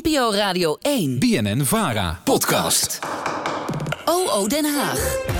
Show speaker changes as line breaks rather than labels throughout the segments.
NPO Radio 1.
BNN Vara.
Podcast.
OO Den Haag.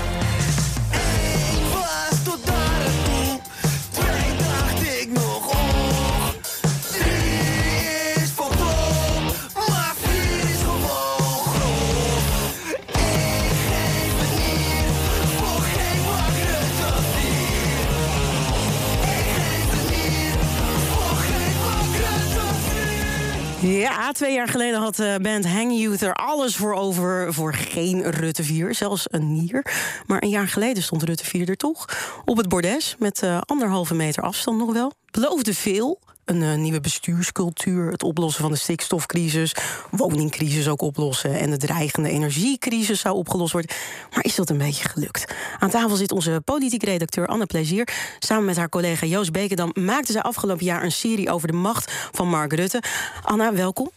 Ja, twee jaar geleden had de band Hang Youth er alles voor over voor geen Rutte 4, zelfs een nier. Maar een jaar geleden stond Rutte 4 er toch op het bordes met eh, anderhalve meter afstand nog wel. Beloofde veel. Een eh, nieuwe bestuurscultuur, het oplossen van de stikstofcrisis, woningcrisis ook oplossen en de dreigende energiecrisis zou opgelost worden. Maar is dat een beetje gelukt? Aan tafel zit onze politiek redacteur Anne Plezier. Samen met haar collega Joost Bekendam maakte zij afgelopen jaar een serie over de macht van Mark Rutte. Anna, welkom.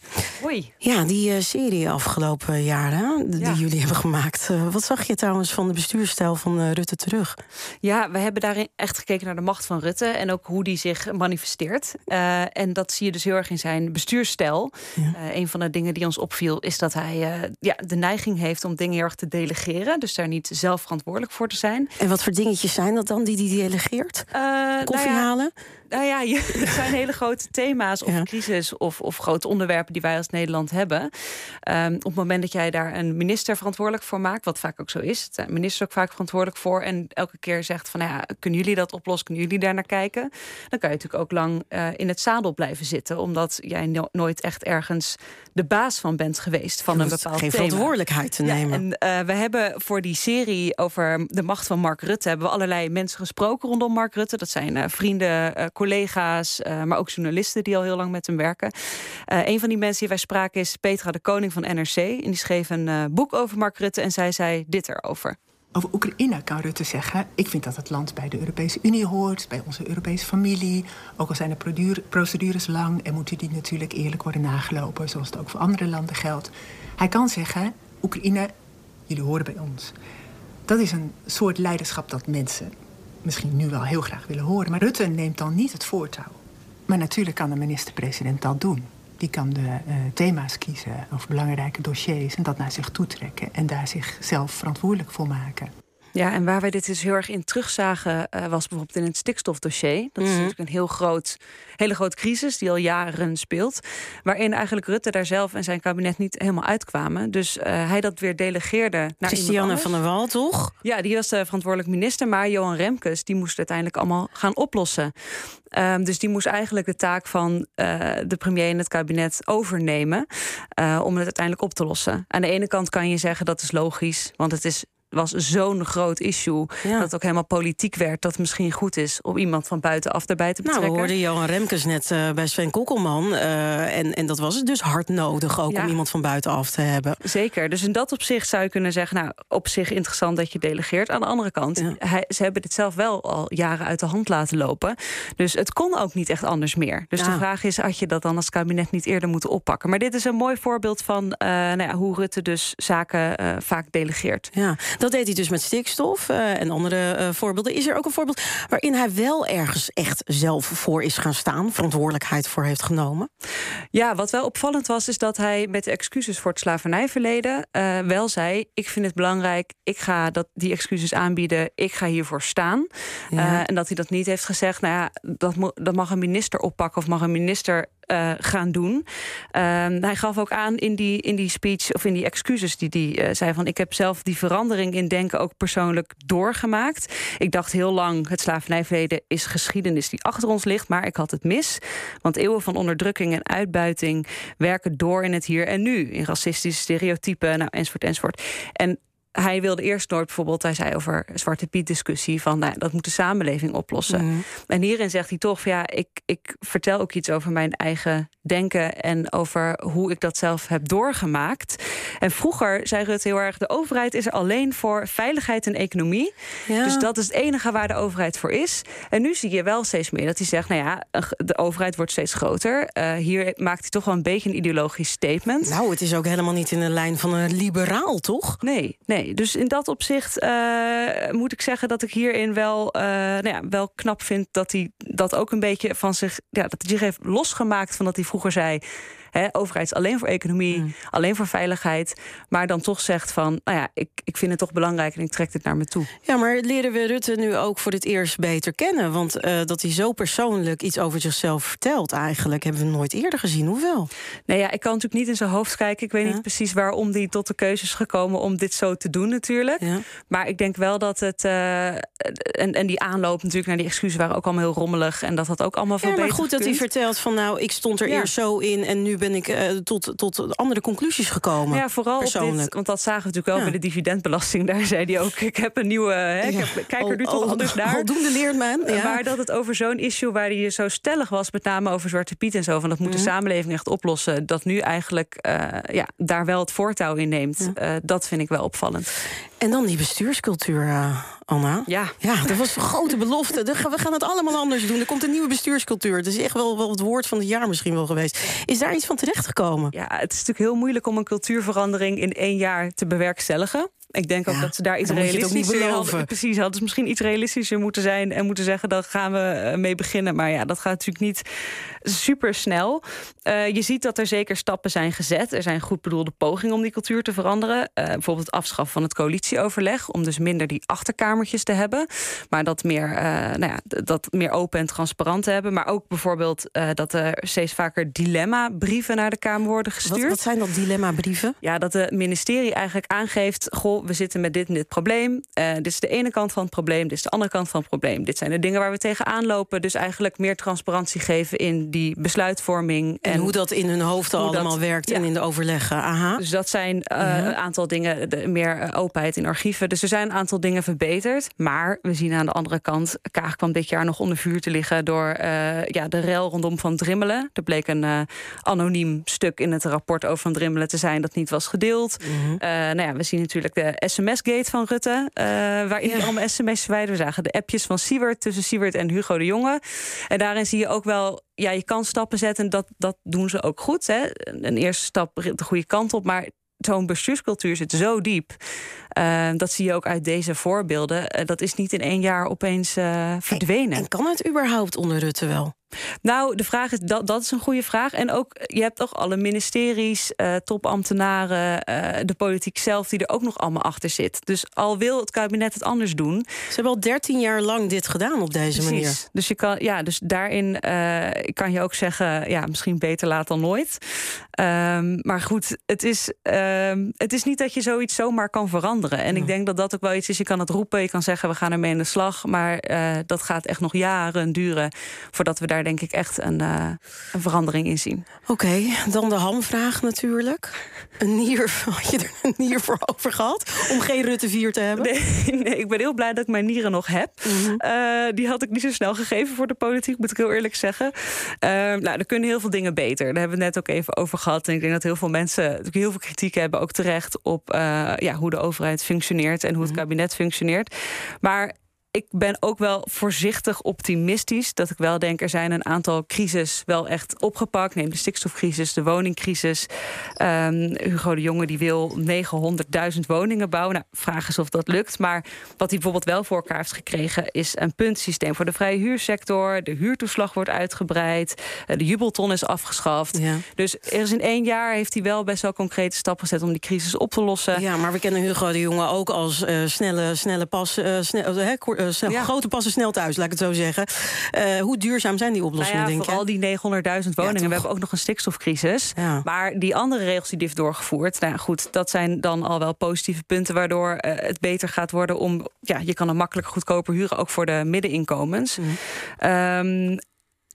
Ja, die eh, serie afgelopen jaren die
Ja.
jullie hebben gemaakt. eh, wat zag je trouwens van de bestuursstijl van eh, Rutte terug?
Ja, we hebben daarin echt gekeken naar de macht van Rutte en ook hoe die zich manifesteert. En dat zie je dus heel erg in zijn bestuursstijl. Eh, een van de dingen die ons opviel is dat hij ja, de neiging heeft om dingen heel erg te delegeren. Dus daar niet zelf verantwoordelijk voor te zijn.
En wat voor dingetjes zijn dat dan die die delegeert?
Nou
Koffie
ja,
halen?
Nou ja, je- er zijn hele grote thema's of
Ja.
crisis of, of grote onderwerpen die wij als Nederland hebben. Ehm, op het moment dat jij daar een minister verantwoordelijk voor maakt, wat vaak ook zo is, zijn ministers ook vaak verantwoordelijk voor en elke keer zegt van nou ja, kunnen jullie dat oplossen, kunnen jullie daar naar kijken, dan kan je natuurlijk ook lang eh, in het zadel blijven zitten, omdat jij no- nooit echt ergens de baas van bent geweest van een bepaald
geen
thema.
verantwoordelijkheid te
Ja,
nemen.
en eh, we hebben voor die serie over de macht van Mark Rutte... hebben we allerlei mensen gesproken rondom Mark Rutte. Dat zijn eh, vrienden, collega's, eh, maar ook journalisten... die al heel lang met hem werken. Eh, een van die mensen die wij spraken is Petra de Koning van NRC. Die schreef een eh, boek over Mark Rutte en zij zei dit erover.
Over Oekraïne kan Rutte zeggen: Ik vind dat het land bij de Europese Unie hoort, bij onze Europese familie. Ook al zijn de procedures lang en moeten die natuurlijk eerlijk worden nagelopen, zoals het ook voor andere landen geldt. Hij kan zeggen: Oekraïne, jullie horen bij ons. Dat is een soort leiderschap dat mensen misschien nu wel heel graag willen horen. Maar Rutte neemt dan niet het voortouw. Maar natuurlijk kan de minister-president dat doen. Die kan de eh, thema's kiezen of belangrijke dossiers en dat naar zich toe trekken en daar zichzelf verantwoordelijk voor maken.
Ja, en waar wij dit dus heel erg in terugzagen, eh, was bijvoorbeeld in het stikstofdossier. Dat is natuurlijk een heel groot, hele grote crisis die al jaren speelt. Waarin eigenlijk Rutte daar zelf en zijn kabinet niet helemaal uitkwamen. Dus eh, hij dat weer delegeerde naar
Christiane van der Wal, toch?
Ja, die was de verantwoordelijk minister. Maar Johan Remkes, die moest het uiteindelijk allemaal gaan oplossen. Ehm, dus die moest eigenlijk de taak van eh, de premier en het kabinet overnemen. om het uiteindelijk op te lossen. Aan de ene kant kan je zeggen dat is logisch, want het is. Was zo'n groot issue
Ja.
dat het ook helemaal politiek werd. Dat het misschien goed is om iemand van buitenaf erbij te
Nou, we
betrekken.
hoorden Johan Remkes net eh, bij Sven Kokkelman. eh, en, en dat was het dus hard nodig ook
Ja.
om iemand van buitenaf te hebben.
Zeker. Dus in dat opzicht zou je kunnen zeggen, nou, op zich interessant dat je delegeert. Aan de andere kant,
Ja.
hij, ze hebben dit zelf wel al jaren uit de hand laten lopen. Dus het kon ook niet echt anders meer. Dus de vraag is, had je dat dan als kabinet niet eerder moeten oppakken? Maar dit is een mooi voorbeeld van eh, nou ja, hoe Rutte dus zaken vaak delegeert.
Ja, dat deed hij dus met stikstof eh, en andere eh, voorbeelden. Is er ook een voorbeeld waarin hij wel ergens echt zelf voor is gaan staan, verantwoordelijkheid voor heeft genomen?
Ja, wat wel opvallend was, is dat hij met de excuses voor het slavernijverleden eh, wel zei: Ik vind het belangrijk, ik ga dat, die excuses aanbieden, ik ga hiervoor staan.
Ja.
En dat hij dat niet heeft gezegd, nou ja, dat mag een minister oppakken of mag een minister eh, gaan doen. Ehm, hij gaf ook aan in die, in die speech of in die excuses die hij eh, zei: van ik heb zelf die verandering in denken ook persoonlijk doorgemaakt. Ik dacht heel lang, het slavernijverleden is geschiedenis die achter ons ligt, maar ik had het mis. Want eeuwen van onderdrukking en uitbuiting werken door in het hier en nu. In racistische stereotypen, nou, enzovoort, enzovoort. En hij wilde eerst nooit bijvoorbeeld, hij zei over Zwarte Piet discussie, van nou, dat moet de samenleving oplossen. En hierin zegt hij toch, ja, ik, ik vertel ook iets over mijn eigen denken en over hoe ik dat zelf heb doorgemaakt. En vroeger zei Rutte heel erg, de overheid is er alleen voor veiligheid en economie.
Ja.
Dus dat is het enige waar de overheid voor is. En nu zie je wel steeds meer dat hij zegt, nou ja, de overheid wordt steeds groter. Eh, hier maakt hij toch wel een beetje een ideologisch statement.
Nou, het is ook helemaal niet in de lijn van een liberaal, toch?
Nee, nee. Dus in dat opzicht eh, moet ik zeggen dat ik hierin wel, eh, nou ja, wel knap vind dat hij dat ook een beetje van zich, ja, dat hij zich heeft losgemaakt van dat hij vroeger zei. Hè, overheid alleen voor economie,
Mm.
alleen voor veiligheid. Maar dan toch zegt van, nou ja, ik, ik vind het toch belangrijk en ik trek dit naar me toe.
Ja, maar leren we Rutte nu ook voor het eerst beter kennen? Want eh, dat hij zo persoonlijk iets over zichzelf vertelt, eigenlijk hebben we nooit eerder gezien. Hoewel?
Nee, ja, ik kan natuurlijk niet in zijn hoofd kijken. Ik weet
Ja.
niet precies waarom hij tot de keuze is gekomen om dit zo te doen, natuurlijk.
Ja.
Maar ik denk wel dat het. eh, en, en die aanloop natuurlijk naar die excuses waren ook allemaal heel rommelig. En dat had ook allemaal veel
Ja, maar
beter
goed dat hij vertelt van nou, ik stond er
Ja.
eerst zo in en nu ben ik eh, tot, tot andere conclusies gekomen.
Ja, vooral op
persoonlijk.
dit, want dat zagen we natuurlijk wel
Ja.
bij de dividendbelasting. Daar zei hij ook: ik heb een nieuwe. Hè, ik, heb, kijk er nu toch
al-
anders naar.
Aldoende leert men. Ja.
Maar dat het over zo'n issue waar hij zo stellig was, met name over Zwarte Piet en zo, van dat moet de
Mhm.
samenleving echt oplossen, dat nu eigenlijk eh, ja, daar wel het voortouw in neemt, eh, dat vind ik wel opvallend.
En dan die bestuurscultuur, eh, Anna.
Ja.
Ja, dat was een grote belofte. We gaan het allemaal anders doen. Er komt een nieuwe bestuurscultuur. Het is echt wel, wel het woord van het jaar misschien wel geweest. Is daar iets van terechtgekomen?
Ja, het is natuurlijk heel moeilijk om een cultuurverandering in één jaar te bewerkstelligen. Ik denk ook
Ja,
dat ze daar iets realistischer hadden. Precies, hadden ze misschien iets realistischer moeten zijn en moeten zeggen, dan gaan we eh, mee beginnen. Maar ja, dat gaat natuurlijk niet super snel. je ziet dat er zeker stappen zijn gezet. Er zijn goed bedoelde pogingen om die cultuur te veranderen. Eh, bijvoorbeeld het afschaffen van het coalitieoverleg, om dus minder die achterkamertjes te hebben, maar dat meer, eh, nou ja, dat meer open en transparant te hebben. Maar ook bijvoorbeeld eh, dat er steeds vaker dilemma-brieven naar de Kamer worden
Wat,
gestuurd.
wat zijn dat dilemma-brieven?
Ja, dat het ministerie eigenlijk aangeeft... goh, we zitten met dit en dit probleem. Eh, dit is de ene kant van het probleem, dit is de andere kant van het probleem. Dit zijn de dingen waar we tegenaan lopen. Dus eigenlijk meer transparantie geven in die besluitvorming.
En, hoe dat in hun hoofd allemaal
dat-
werkt
ja.
en in de overleggen. Aha.
Dus dat zijn eh,
Ja.
een aantal dingen, de, meer eh, openheid in archieven. Dus er zijn een aantal dingen verbeterd. Maar we zien aan de andere kant, Kaag kwam dit jaar nog onder vuur te liggen door ja, de rel rondom Van Drimmelen. Er bleek een anoniem stuk in het rapport over Van Drimmelen te zijn dat niet was gedeeld.
Mhm.
Nou ja, we zien natuurlijk de sms-gate van Rutte, eh, waarin
Ja.
allemaal sms'jes. We zagen de appjes van Siewert tussen Siewert en Hugo de Jonge. En daarin zie je ook wel, ja, je kan stappen zetten. Dat, dat doen ze ook goed. Hè? Een eerste stap de goede kant op, maar zo'n bestuurscultuur zit zo diep. Eh, dat zie je ook uit deze voorbeelden. Eh, dat is niet in één jaar opeens eh, verdwenen.
En kan het überhaupt onder Rutte wel?
Nou, de vraag is, dat, dat is een goede vraag. En ook, je hebt toch alle ministeries, eh, topambtenaren, de politiek zelf... die er ook nog allemaal achter zit. Dus al wil het kabinet het anders doen...
Ze hebben al 13 jaar lang dit gedaan op deze manier.
Dus, je kan, ja, dus daarin kan je ook zeggen... ja, misschien beter laat dan nooit. Ehm, maar goed, het is, ehm, het is niet dat je zoiets zomaar kan veranderen. En ik denk dat dat ook wel iets is. Je kan het roepen, je kan zeggen we gaan ermee in de slag. Maar eh, dat gaat echt nog jaren duren... voordat we daar denk ik echt een, eh, een verandering in zien.
Oké, dan de hamvraag natuurlijk. Een nier, had je er een nier voor over gehad? Om geen Rutte 4 te hebben?
Nee, nee, ik ben heel blij dat ik mijn nieren nog heb. Eh, die had ik niet zo snel gegeven voor de politiek, moet ik heel eerlijk zeggen. Ehm, nou, er kunnen heel veel dingen beter. Daar hebben we het net ook even over gehad. En ik denk dat heel veel mensen heel veel kritiek hebben, ook terecht, op ja, hoe de overheid functioneert en hoe het kabinet functioneert. Maar ik ben ook wel voorzichtig optimistisch. Dat ik wel denk, er zijn een aantal crisis wel echt opgepakt. Neem de stikstofcrisis, de woningcrisis. Ehm, Hugo de Jonge die wil 900.000 woningen bouwen. Nou, vraag is of dat lukt. Maar wat hij bijvoorbeeld wel voor elkaar heeft gekregen... is een puntsysteem voor de vrije huursector. De huurtoeslag wordt uitgebreid. eh, De jubelton is afgeschaft.
Ja.
Dus er is in één jaar heeft hij wel best wel concrete stappen gezet... om die crisis op te lossen.
Ja, maar we kennen Hugo de Jonge ook als eh, snelle, snelle pas, snel, eh, snel-
Ja.
grote passen snel thuis, laat ik het zo zeggen. Eh, hoe duurzaam zijn die
Nou
oplossingen,
ja,
denk
vooral die 900.000 woningen. we hebben ook nog een stikstofcrisis. Maar die andere regels die heeft doorgevoerd... nou goed, dat zijn dan al wel positieve punten... waardoor eh, het beter gaat worden om... ja, je kan een makkelijker goedkoper huren... ook voor de middeninkomens. Ehm,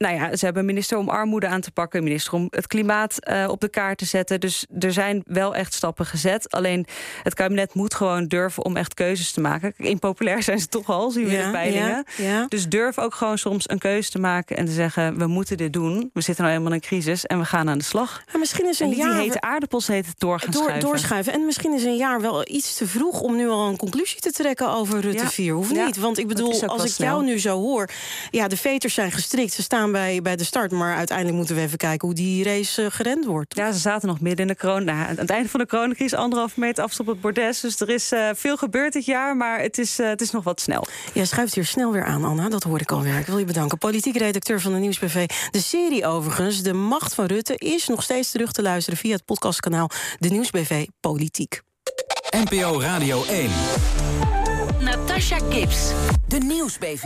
nou ja, ze hebben minister om armoede aan te pakken, minister om het klimaat eh, op de kaart te zetten. Dus er zijn wel echt stappen gezet. Alleen het kabinet moet gewoon durven om echt keuzes te maken. Impopulair zijn ze toch al, zien we in de
ja,
peilingen.
ja, ja.
Dus durf ook gewoon soms een keuze te maken en te zeggen: we moeten dit doen. We zitten nou helemaal in een crisis en we gaan aan de slag.
Maar misschien is
En
een
niet die
jaar
hete aardappels heet het door gaan
door,
schuiven.
doorschuiven. En misschien is een jaar wel iets te vroeg om nu al een conclusie te trekken over Rutte
Ja.
4. Hoeft
Ja,
niet. Want ik bedoel, als ik jou nu zo hoor. Ja, de veters zijn gestrikt. Ze staan staan bij, bij de start. Maar uiteindelijk moeten we even kijken hoe die race eh, gerend wordt.
Ja, ze zaten nog midden in de kroon. Nou, aan het einde van de coronacrisis, anderhalve meter afstand op het bordes. Dus er is eh, veel gebeurd dit jaar, maar het is, eh, het is nog wat snel.
Jij schuift hier snel weer aan, Anna. Dat hoor ik alweer. Ik wil je bedanken. Politiek redacteur van de Nieuwsbv. De serie overigens, De Macht van Rutte... is nog steeds terug te luisteren via het podcastkanaal De Nieuwsbv Politiek.
NPO Radio 1.
Natasha Gibbs. De Nieuwsbv.